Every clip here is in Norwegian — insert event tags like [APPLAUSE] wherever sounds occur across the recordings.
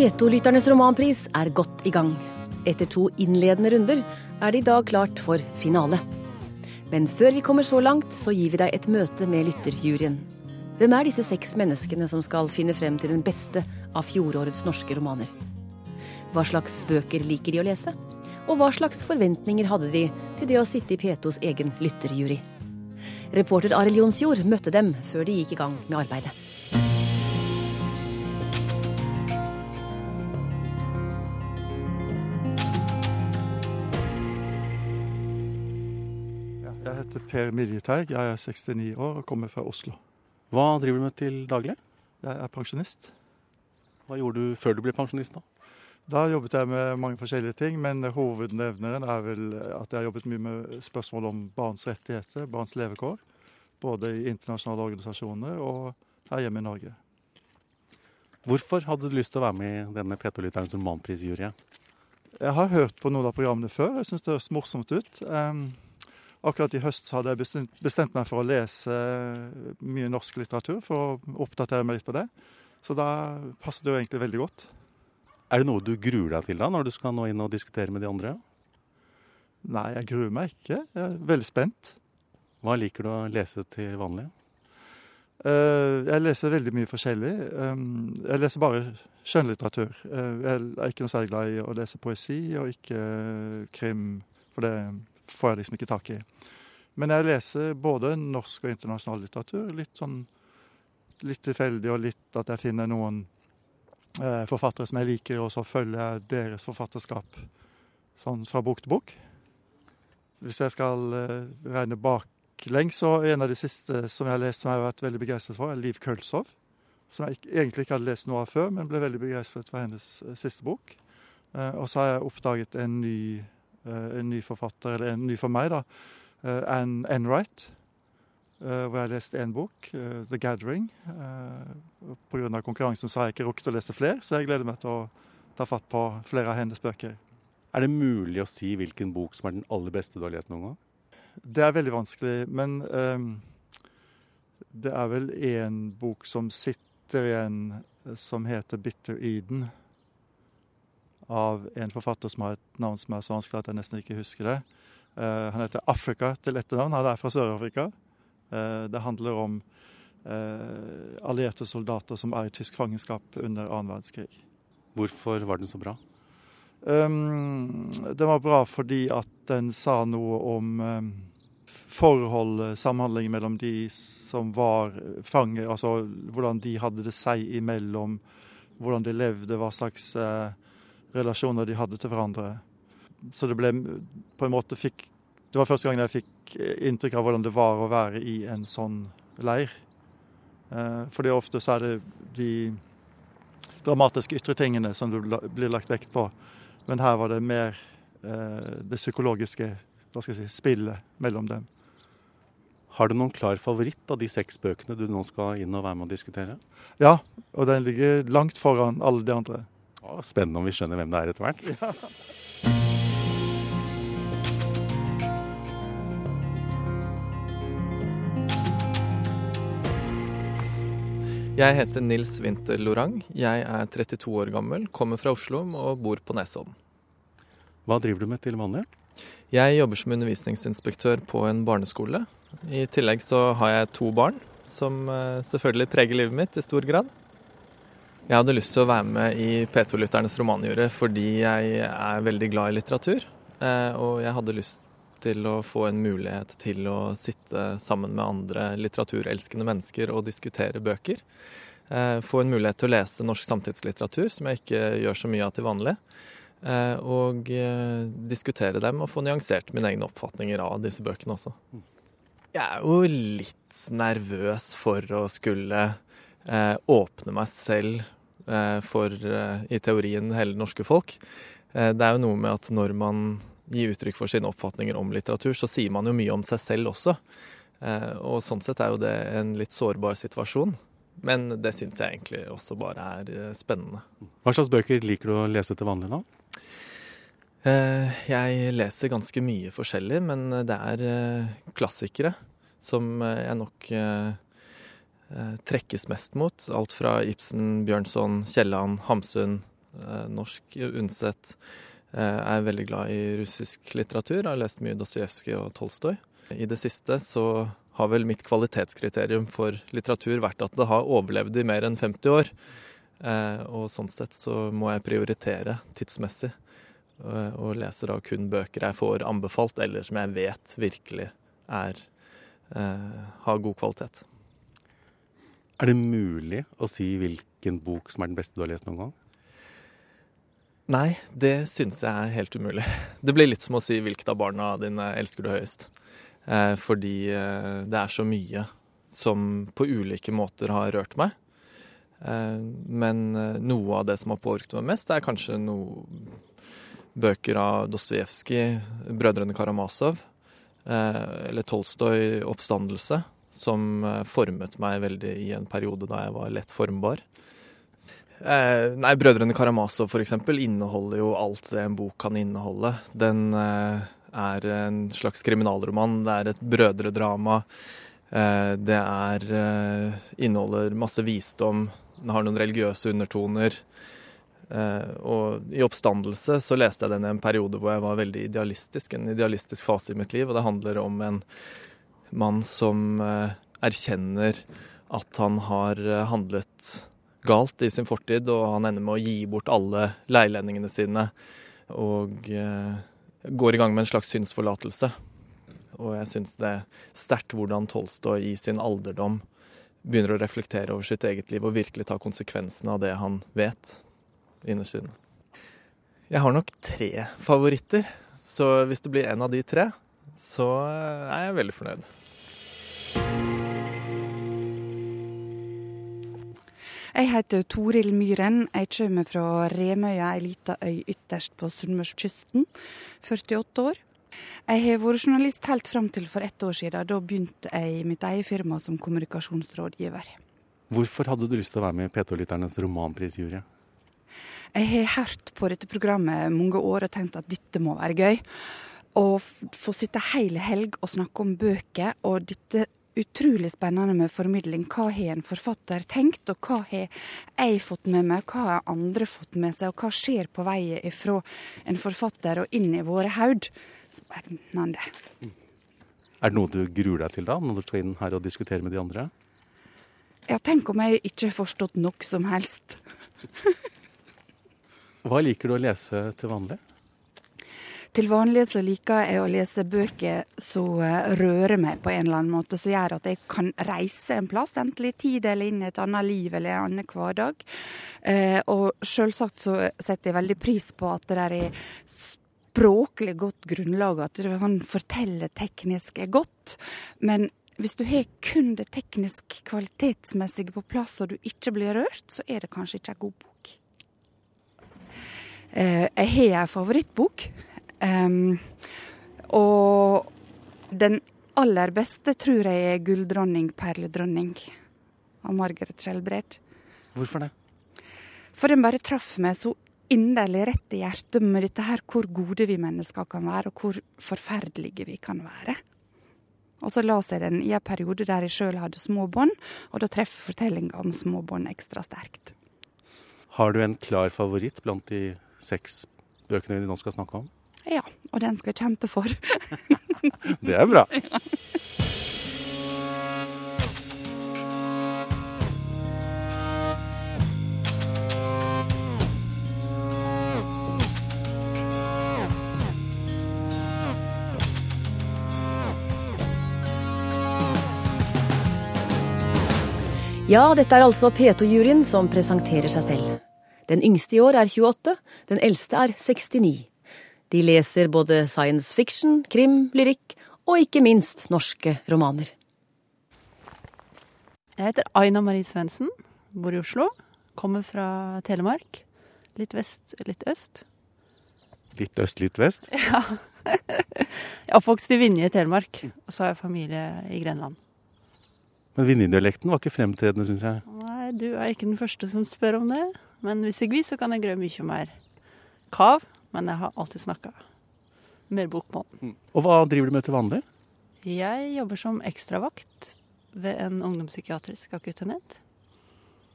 P2-lytternes romanpris er godt i gang. Etter to innledende runder er det i dag klart for finale. Men før vi kommer så langt, så gir vi deg et møte med lytterjuryen. Hvem er disse seks menneskene som skal finne frem til den beste av fjorårets norske romaner? Hva slags bøker liker de å lese? Og hva slags forventninger hadde de til det å sitte i P2s egen lytterjury? Reporter Arild Jonsjord møtte dem før de gikk i gang med arbeidet. Heter Per Miljeteig, jeg er 69 år og kommer fra Oslo. Hva driver du med til daglig? Jeg er pensjonist. Hva gjorde du før du ble pensjonist? Da Da jobbet jeg med mange forskjellige ting, men hovednevneren er vel at jeg har jobbet mye med spørsmål om barns rettigheter, barns levekår. Både i internasjonale organisasjoner og her hjemme i Norge. Hvorfor hadde du lyst til å være med i denne P2-lytterens romanprisjury? Jeg har hørt på noen av programmene før, jeg syns det høres morsomt ut. Um, akkurat i høst hadde jeg bestemt, meg for å lese mye norsk litteratur, for å oppdatere meg litt på det. Så da passet det jo egentlig veldig godt. Er det noe du gruer deg til da, når du skal nå inn og diskutere med de andre? Nei, jeg gruer meg ikke. Jeg er veldig spent. Hva liker du å lese til vanlig? Uh, jeg leser veldig mye forskjellig. Jeg leser bare skjønnlitteratur. Uh, jeg er ikke noe særlig glad i å lese poesi og ikke krim, for det får jeg liksom ikke tak i. Men jeg leser både norsk og internasjonal litteratur. Litt sånn litt tilfeldig, og litt at jeg finner noen forfattere som jeg liker, og så følger jeg deres forfatterskap sånn fra bok til bok. Hvis jeg skal regne bak baklengs. så en av de siste som jeg har lest som jeg har vært veldig begeistret for, er Liv Kølsov. Som jeg egentlig ikke hadde lest noe av før, men ble veldig begeistret for hennes siste bok. Og så har jeg oppdaget en ny, en ny forfatter, eller en ny for meg, da. Anne Enright. Hvor jeg har lest én bok, 'The Gathering'. Pga. konkurransen så har jeg ikke rukket å lese flere, så jeg gleder meg til å ta fatt på flere av hennes bøker. Er det mulig å si hvilken bok som er den aller beste du har lest noen gang? Det er veldig vanskelig, men um, det er vel én bok som sitter igjen, som heter 'Bitter Eden'. Av en forfatter som har et navn som er så vanskelig at jeg nesten ikke husker det. Uh, han heter Afrika til etternavn. Han er fra Sør-Afrika. Uh, det handler om uh, allierte soldater som er i tysk fangenskap under annen verdenskrig. Hvorfor var den så bra? Um, den var bra fordi at den sa noe om um, forhold, samhandling mellom de som var fanger, altså hvordan de hadde det seg imellom, hvordan de levde, hva slags uh, relasjoner de hadde til hverandre. Så det ble på en måte fikk Det var første gang jeg fikk inntrykk av hvordan det var å være i en sånn leir. Uh, fordi ofte så er det de dramatiske ytre tingene som du blir lagt vekt på. Men her var det mer eh, det psykologiske hva skal jeg si, spillet mellom dem. Har du noen klar favoritt av de seks bøkene du nå skal inn og være med og diskutere? Ja, og den ligger langt foran alle de andre. Å, spennende om vi skjønner hvem det er etter hvert. Ja. Jeg heter Nils Winther Lorang. Jeg er 32 år gammel, kommer fra Oslo og bor på Nesodden. Hva driver du med til vanlig? Jeg jobber som undervisningsinspektør på en barneskole. I tillegg så har jeg to barn, som eh, selvfølgelig preger livet mitt i stor grad. Jeg hadde lyst til å være med i P2-lytternes romanjury fordi jeg er veldig glad i litteratur. eh, Og jeg hadde lyst til å få en mulighet til å sitte sammen med andre litteraturelskende mennesker og diskutere bøker. Eh, Få en mulighet til å lese norsk samtidslitteratur, som jeg ikke gjør så mye av til vanlig. Eh, Og diskutere dem og få nyansert mine egne oppfatninger av disse bøkene også. Jeg er jo litt nervøs for å skulle åpne meg selv for, eh, i teorien, hele det norske folk. Eh, Det er jo noe med at når man gir uttrykk for sine oppfatninger om litteratur, så sier man jo mye om seg selv også. Eh, Og sånn sett er jo det en litt sårbar situasjon. Men det syns jeg egentlig også bare er eh, spennende. Hva slags bøker liker du å lese til vanlig? Eh, Jeg leser ganske mye forskjellig, men det er eh, klassikere som eh, jeg nok eh, eh, trekkes mest mot. Alt fra Ibsen, Bjørnson, Kielland, Hamsun, Eh, norsk Undset Jeg er veldig glad i russisk litteratur, har lest mye Dostojevskij og Tolstoy. I det siste så har vel mitt kvalitetskriterium for litteratur vært at det har overlevd i mer enn 50 år. Eh, og sånn sett så må jeg prioritere tidsmessig. Og leser da kun bøker jeg får anbefalt, eller som jeg vet virkelig er, har god kvalitet. Er det mulig å si hvilken bok som er den beste du har lest noen gang? Nei, det synes jeg er helt umulig. [LAUGHS] Det blir litt som å si hvilket av barna dine elsker du høyest. Eh, fordi eh, det er så mye som på ulike måter har rørt meg. Eh, men eh, noe av det som har påvirket meg mest, er kanskje noe bøker av Dostojevskij, 'Brødrene Karamazov', eh, eller Tolstoy 'Oppstandelse', som eh, formet meg veldig i en periode da jeg var lett formbar. Eh, nei, 'Brødrene Karamazov' eksempel inneholder jo alt det en bok kan inneholde. Den eh, er en slags kriminalroman, det er et brødredrama. Eh, det er eh, inneholder masse visdom, den har noen religiøse undertoner. Eh, og i 'Oppstandelse' så leste jeg den i en periode hvor jeg var veldig idealistisk, en idealistisk fase i mitt liv, og det handler om en mann som eh, erkjenner at han har handlet galt i sin fortid, og han ender med å gi bort alle leilendingene sine. Og eh, går i gang med en slags synsforlatelse. Og jeg syns det er sterkt hvordan Tolstoy i sin alderdom begynner å reflektere over sitt eget liv og virkelig ta konsekvensene av det han vet innerst inne. Jeg har nok tre favoritter, så hvis det blir en av de tre, så er jeg veldig fornøyd. Jeg heter Toril Myhren. Jeg kommer fra Remøya, ei lita øy ytterst på sunnmørskysten. 48 år. Jeg har vært journalist helt fram til for ett år siden. Da begynte jeg i mitt eget firma som kommunikasjonsrådgiver. Hvorfor hadde du lyst til å være med i P2-lytternes romanprisjury? Jeg har hørt på dette programmet mange år og tenkt at dette må være gøy. Å få sitte hele helg og snakke om bøker, og dette utrolig spennende med formidling. Hva har en forfatter tenkt, og hva har jeg fått med meg, hva har andre fått med seg, og hva skjer på vei fra en forfatter og inn i våre hode? Spennende. Er det noe du gruer deg til da, når du skal inn her og diskutere med de andre? Ja, tenk om jeg ikke har forstått nok som helst. Hva liker du å lese til vanlig? Til vanlig så liker jeg å lese bøker som eh, rører meg på en eller annen måte, som gjør at jeg kan reise en plass, enten i tid eller inn i et annet liv eller en annen hverdag. Eh, og selvsagt så setter jeg veldig pris på at det der er språklig godt grunnlag, at du kan fortelle teknisk godt. Men hvis du har kun det teknisk kvalitetsmessige på plass, og du ikke blir rørt, så er det kanskje ikke en god bok. Eh, jeg har en favorittbok. Um, og den aller beste tror jeg er 'Gulldronning, perledronning' av Margaret Skjelbred. Hvorfor det? For den bare traff meg så inderlig rett i hjertet med dette her hvor gode vi mennesker kan være, og hvor forferdelige vi kan være. Og så la seg den i en periode der jeg sjøl hadde små bånd, og da treffer fortellinga om små bånd ekstra sterkt. Har du en klar favoritt blant de seks bøkene vi nå skal snakke om? Ja, og den skal jeg kjempe for. [LAUGHS] det er bra. [LAUGHS] Ja, dette er altså P2-juryen som presenterer seg selv. Den yngste i år er 28, den eldste er 69. De leser både science fiction, krim, lyrikk og ikke minst norske romaner. Jeg heter Aina Marie Svendsen, bor i Oslo. Kommer fra Telemark. Litt vest, litt øst. Litt øst, litt vest? [LAUGHS] Ja. Jeg er oppvokst i Vinje i Telemark, og så har jeg familie i Grenland. Men Vinje-dialekten var ikke fremtredende, syns jeg. Nei, du er ikke den første som spør om det. Men hvis jeg vil, så kan jeg grø mye mer kav men jeg har alltid snakka mer bokmål. Mm. Og hva driver du med til vanlig? Jeg jobber som ekstravakt ved en ungdomspsykiatrisk akuttenhet.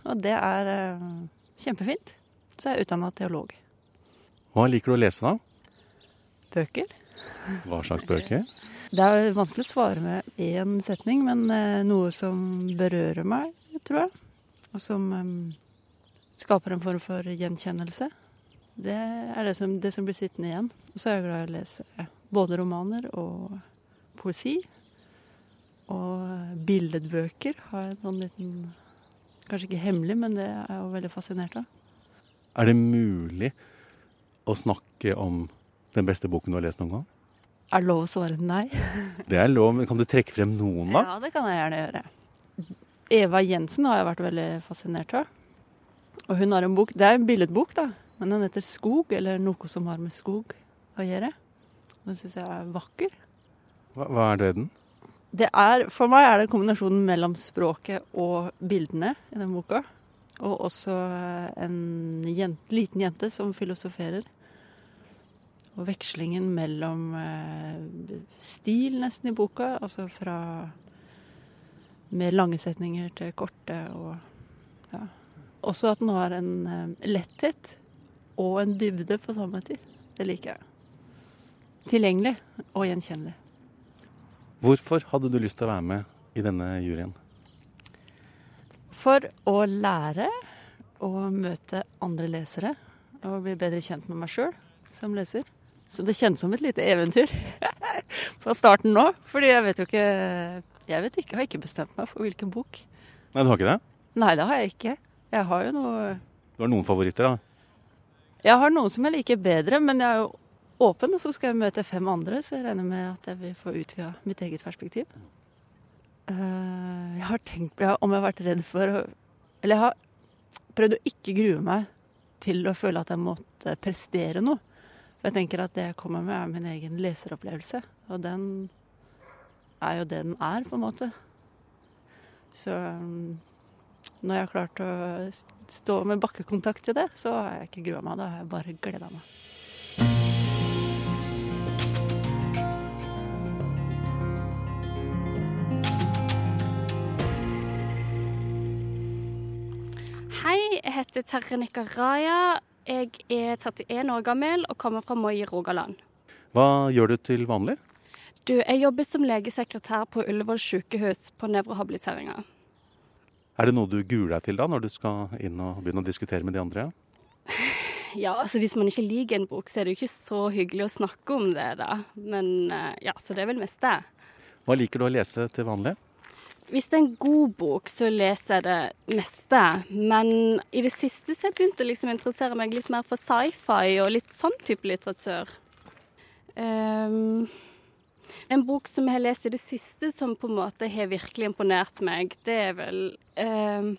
Og det er uh, kjempefint. Så jeg er utdanna teolog. Hva liker du å lese, da? Bøker. Hva slags bøker? [LAUGHS] Det er vanskelig å svare med én setning, men eh, noe som berører meg, tror jeg. Og som eh, skaper en form for gjenkjennelse. Det er det som, det som blir sittende igjen. Og så er jeg glad i å lese både romaner og poesi. Og billedbøker har jeg en sånn liten Kanskje ikke hemmelig, men det er jeg jo veldig fascinert av. Er det mulig å snakke om den beste boken du har lest noen gang? Er det lov å svare nei? [LAUGHS] Det er lov, men kan du trekke frem noen, da? Ja, det kan jeg gjerne gjøre. Eva Jensen har jeg vært veldig fascinert av. Og hun har en bok, Det er en billedbok, da, men den heter 'Skog', eller 'Noe som har med skog å gjøre'. Den syns jeg er vakker. Hva, hva er det den? Det er, for meg er det kombinasjonen mellom språket og bildene i den boka. Og også en jente, liten jente som filosoferer. Og vekslingen mellom eh, stil nesten i boka, altså fra mer lange setninger til korte og ja. Også at den har en eh, letthet og en dybde på samme tid. Det liker jeg. Tilgjengelig og gjenkjennelig. Hvorfor hadde du lyst til å være med i denne juryen? For å lære å møte andre lesere og bli bedre kjent med meg sjøl som leser. Så det kjennes som et lite eventyr [LAUGHS] på starten nå. Fordi jeg vet jo ikke Jeg vet ikke, jeg har ikke bestemt meg for hvilken bok. Nei, du har ikke det? Nei, det har jeg ikke. Jeg har jo noe Du har noen favoritter, da? Jeg har noen som jeg liker bedre, men jeg er jo åpen, og så skal jeg møte fem andre, så jeg regner med at jeg vil få utvida mitt eget perspektiv. Eh, jeg har tenkt ja, om jeg har vært redd for Eller jeg har prøvd å ikke grue meg til å føle at jeg måtte prestere noe. For jeg tenker at det jeg kommer med, er min egen leseropplevelse. Og den er jo det den er, på en måte. Så når jeg har klart å stå med bakkekontakt til det, så har jeg ikke grua meg. Da har jeg bare gleda meg. Hei, jeg heter Terje Nikaraya. Jeg er 31 år gammel og kommer fra Moi i Rogaland. Hva gjør du til vanlig? Du, jeg jobber som legesekretær på Ullevål sykehus på nevrohabiliteringa. Er det noe du gruer deg til da, når du skal inn og begynne å diskutere med de andre? [LAUGHS] Ja, altså hvis man ikke liker en bok, så er det jo ikke så hyggelig å snakke om det, da. Men eh, ja, så det er vel mest det. Hva liker du å lese til vanlig? Hvis det er en god bok, så leser jeg det meste. Men i det siste så har jeg begynt å liksom interessere meg litt mer for sci-fi og litt sånn type litteratur. Um, en bok som jeg har lest i det siste som på en måte har virkelig imponert meg, det er vel eh,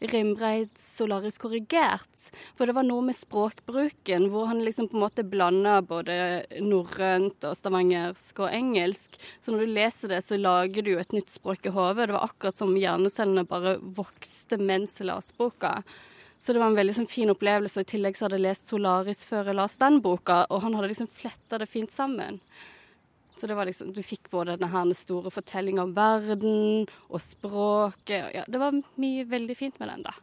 Rimbreids 'Solaris korrigert'. For det var noe med språkbruken hvor han liksom på en måte blanda både norrønt og stavangersk og engelsk. Så når du leser det, så lager du jo et nytt språk i hodet. Det var akkurat som hjernecellene bare vokste mens jeg leste boka. Så det var en veldig sånn, fin opplevelse. og I tillegg så hadde jeg lest 'Solaris' før jeg las den boka, og han hadde liksom fletta det fint sammen. Så det var liksom, du fikk både denne store fortellinga om verden og språket. og Ja, det var mye veldig fint med den, da.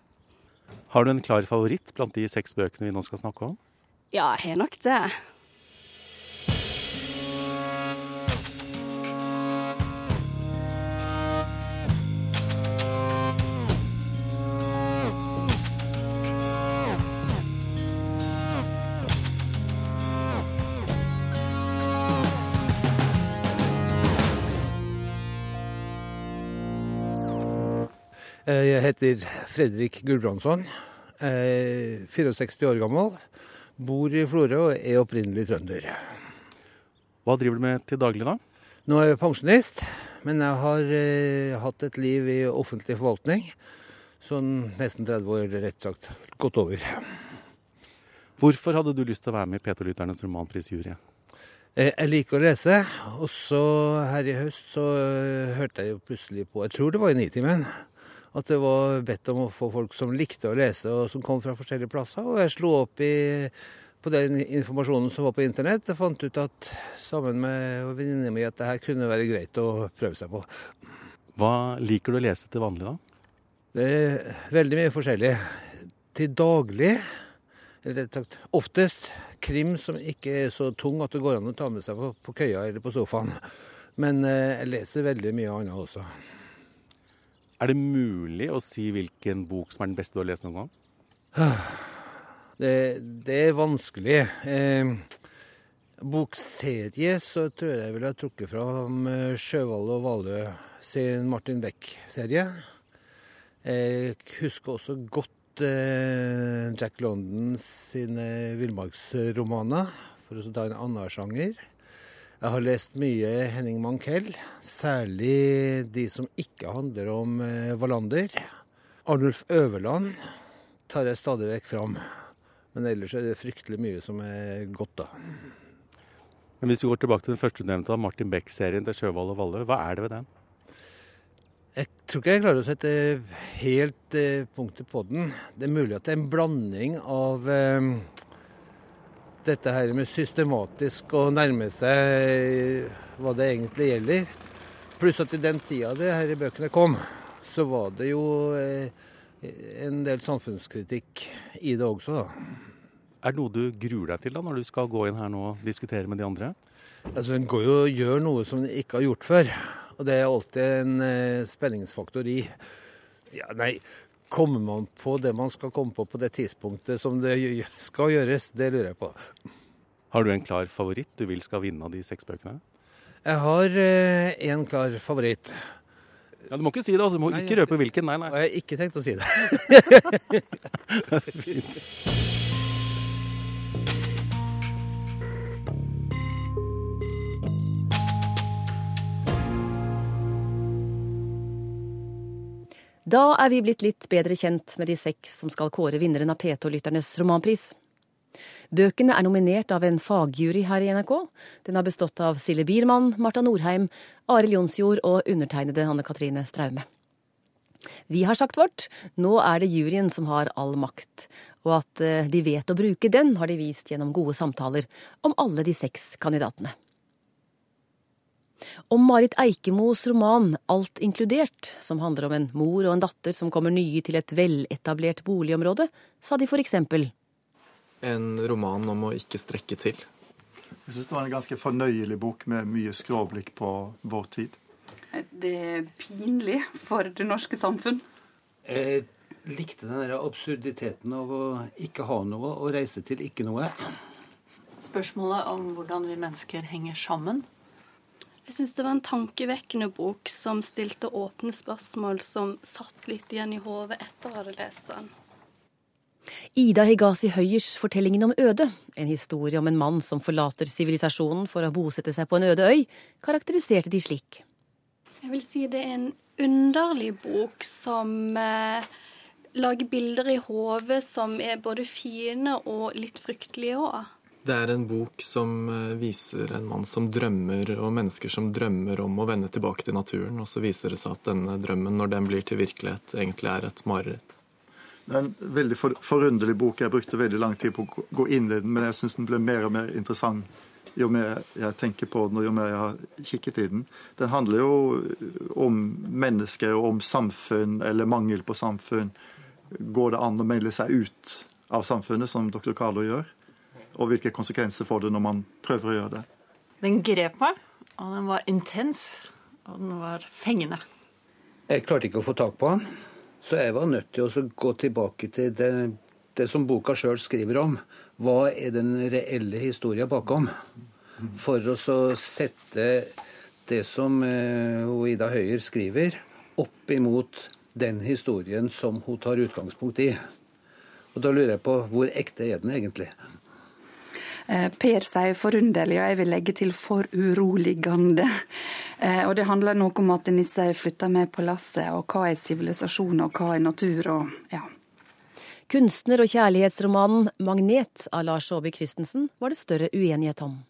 Har du en klar favoritt blant de seks bøkene vi nå skal snakke om? Ja, jeg har nok det. Jeg heter Fredrik Gulbrandsson. er 64 år gammel. Bor i Florø og er opprinnelig trønder. Hva driver du med til daglig, da? Nå er jeg pensjonist, men jeg har eh, hatt et liv i offentlig forvaltning. Sånn nesten 30 år, rett sagt. Gått over. Hvorfor hadde du lyst til å være med i P2-lytternes romanprisjury? Eh, Jeg liker å lese, og så her i høst så eh, hørte jeg jo plutselig på, jeg tror det var i Nitimen, at det var bedt om å få folk som likte å lese og som kom fra forskjellige plasser. Og jeg slo opp i, på den informasjonen som var på internett og fant ut at sammen med venninna mi at det her kunne være greit å prøve seg på. Hva liker du å lese til vanlig, da? Det er veldig mye forskjellig. Til daglig eller rett sagt oftest, krim som ikke er så tung at det går an å ta med seg på, på køya eller på sofaen. Men eh, jeg leser veldig mye annet også. Er det mulig å si hvilken bok som er den beste du har lest noen gang? [SIGHS] Det, det er vanskelig. Eh, bokserie så tror jeg jeg ville trukket fram eh, Sjøvall og Valø sin Martin Beck-serie. Jeg husker også godt eh, Jack London sine villmarksromaner, for å ta en annen sjanger. Jeg har lest mye Henning Mankell, særlig de som ikke handler om eh, Wallander. Arnulf Øverland tar jeg stadig vekk fram. Men ellers er det fryktelig mye som er godt, da. Men hvis vi går tilbake til den første nevnte, Martin Beck-serien til Sjøvold og Vallø, hva er det ved den? Jeg tror ikke jeg klarer å sette helt eh, punktet på den. Det er mulig at det er en blanding av eh, dette her med systematisk å nærme seg hva det egentlig gjelder. Pluss at i den tida det her bøkene kom, så var det jo eh, en del samfunnskritikk i det også. da. Er det noe du gruer deg til da, når du skal gå inn her nå og diskutere med de andre? Altså, En går jo og gjør noe som en ikke har gjort før. Og det er alltid en eh, spenningsfaktor i. Ja, nei, kommer man på det man skal komme på på det tidspunktet som det skal gjøres? Det lurer jeg på. Har du en klar favoritt du vil skal vinne av de seks bøkene? Jeg har én klar favoritt. Ja, Du må ikke si det, altså. Du må Nei, ikke røpe røpe hvilken. Nei, nei. jeg har ikke tenkt å si det. [LAUGHS] [LAUGHS] Da er vi blitt litt bedre kjent med de seks som skal kåre vinneren av P2-lytternes romanpris. Bøkene er nominert av en fagjury her i NRK. Den har bestått av Silje Biermann, Marta Norheim, Arild Jonsjord og undertegnede Anne Katrine Straume. Vi har sagt vårt, nå er det juryen som har all makt. Og at eh, de vet å bruke den, har de vist gjennom gode samtaler om alle de seks kandidatene. Om Marit Eikemos roman Alt inkludert, som handler om en mor og en datter som kommer nye til et veletablert boligområde, sa de eksempel En roman om å ikke strekke til. Jeg syns det var en ganske fornøyelig bok med mye skråblikk på vår tid. Det er pinlig for det norske samfunn. Jeg likte den der absurditeten av å ikke ha noe og reise til ikke noe. Spørsmålet om hvordan vi mennesker henger sammen. Jeg syns det var en tankevekkende bok som stilte åpne spørsmål som satt litt igjen i hodet etter å ha lest den. Ida Higasi Høyers Fortellingen om øde, en historie om en mann som forlater sivilisasjonen for å bosette seg på en øde øy, karakteriserte de slik. Jeg vil si det er en underlig bok som eh, lager bilder i hodet som er både fine og litt fryktelige òg. Det er en bok som eh, viser en mann som drømmer, og mennesker som drømmer om å vende tilbake til naturen, og så viser det seg at denne drømmen, når den blir til virkelighet, egentlig er et mareritt. Det er en veldig for, forunderlig bok. Jeg brukte veldig lang tid på å gå- inn i den, men jeg syns den ble mer og mer interessant jo mer jeg tenker på den, og jo mer jeg har kikket i den. Den handler jo om mennesker og om samfunn, eller mangel på samfunn. Går det an å melde seg ut av samfunnet, som dr. Carlo gjør? Og hvilke konsekvenser får det når man prøver å gjøre det? Den grep meg, og den var intens, og den var fengende. Jeg klarte ikke å få tak på han, så jeg var nødt til å gå tilbake til det, det som boka sjøl skriver om. Hva er den reelle historia bakom? For å så sette det som eh, Ida Høyer skriver, opp imot den historien som hun tar utgangspunkt i. Og da lurer jeg på hvor ekte er den egentlig? Eh, Per sier forunderlig, og jeg vil legge til foruroligende. Eh, Og det handler noe om at Nisse flytter med på lasset, og hva er sivilisasjon, og hva er natur, og ja. Kunstner- og kjærlighetsromanen 'Magnet' av Lars Saabye Christensen var det større uenighet om.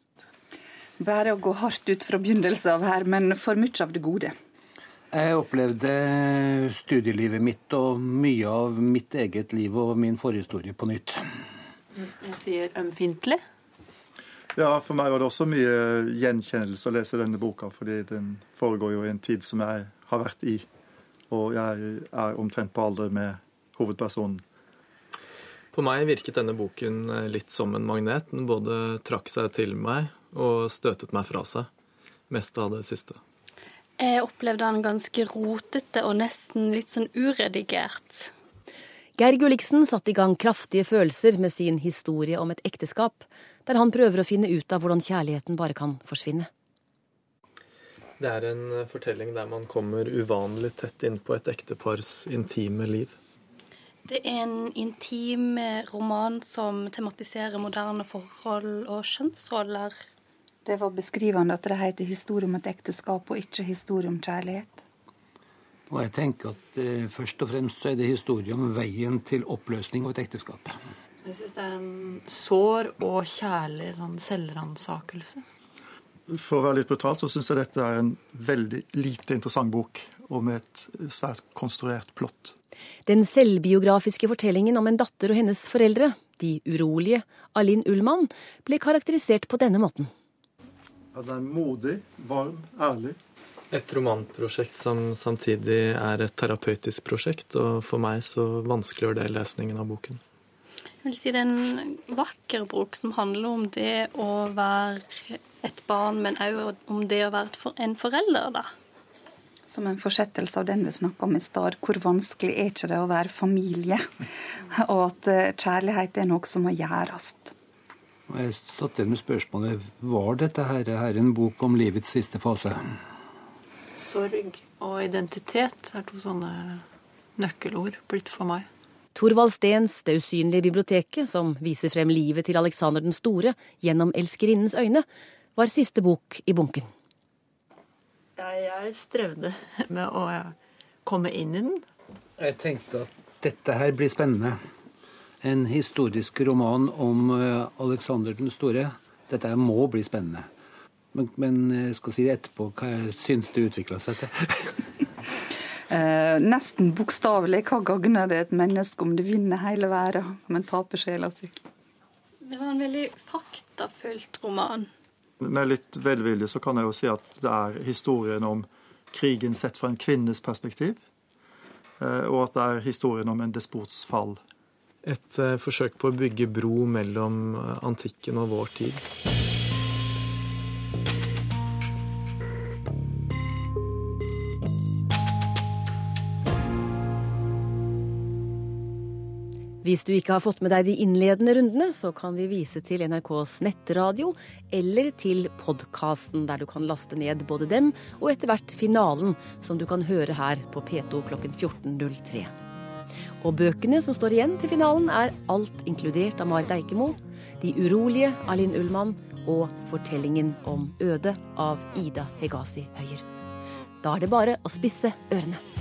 Bare å gå hardt ut fra begynnelsen av her, men for mye av det gode. Jeg opplevde studielivet mitt og mye av mitt eget liv og min forhistorie på nytt. Jeg sier ømfintlig. Ja, for meg var det også mye gjenkjennelse å lese denne boka, fordi den foregår jo i en tid som jeg har vært i. Og jeg er omtrent på alder med hovedpersonen. På meg virket denne boken eh, litt som en magnet. Den både trakk seg til meg og støtet meg fra seg. Mest av det siste. Jeg opplevde han ganske rotete og nesten litt sånn uredigert. Geir Gulliksen satte i gang kraftige følelser med sin historie om et ekteskap, der han prøver å finne ut av hvordan kjærligheten bare kan forsvinne. Det er en eh, fortelling der man kommer uvanlig tett innpå et ektepars intime liv. Det er en intim eh, roman som tematiserer moderne forhold og kjønnsroller. Det var beskrivende at det heter 'Historie om et ekteskap' og ikke 'Historie om kjærlighet'. Og jeg tenker at eh, først og fremst så er det historie om veien til oppløsning av et ekteskap. Jeg syns det er en sår og kjærlig sånn selvransakelse. For å være litt brutal, så syns jeg dette er en veldig lite interessant bok, og med et svært konstruert plott. Den selvbiografiske fortellingen om en datter og hennes foreldre, de urolige Alin Ullmann, ble karakterisert på denne måten. Ja, den er modig, varm, ærlig. Et romanprosjekt som samtidig er et terapeutisk prosjekt, og for meg så vanskeliggjør det lesningen av boken. Jeg vil si det er en vakker bok som handler om det å være et barn, men òg om det å være en forelder, da. Som en fortsettelse av den vi snakka om i stad. Hvor vanskelig er ikke det å være familie? [LAUGHS] Og at eh, kjærlighet er noe som må gjøres. Jeg satt igjen med spørsmålet var dette her, her en bok om livets siste fase. Sorg og identitet er to sånne nøkkelord blitt for meg. Thorvald Steens Det usynlige biblioteket, som viser frem livet til Alexander den store gjennom elskerinnens øyne, var siste bok i bunken. Jeg, jeg strevde med å komme inn i den. Jeg tenkte at dette her blir spennende. En historisk roman om eh, Alexander den store. Dette her må bli spennende. Men, men jeg skal si det etterpå hva jeg syns det utvikla seg til. [LAUGHS] Eh, nesten bokstavelig. Hva gagner det et menneske om det vinner hele verden, men taper sjela si? Det var en veldig faktafylt roman. Med litt velvilje så kan jeg jo si at det er historien om krigen sett fra en kvinnes perspektiv, eh, og at det er historien om en despots fall. Et eh, forsøk på å bygge bro mellom eh, antikken og vår tid. Hvis du ikke har fått med deg de innledende rundene, så kan vi vise til NRKs nettradio eller til podkasten, der du kan laste ned både dem og etter hvert finalen, som du kan høre her på P2 klokken 14.03. Og bøkene som står igjen til finalen, er Alt inkludert av Marit Eikemo, De urolige av Linn Ullmann og Fortellingen om Øde av Ida Hegazi Høyer. Da er det bare å spisse ørene.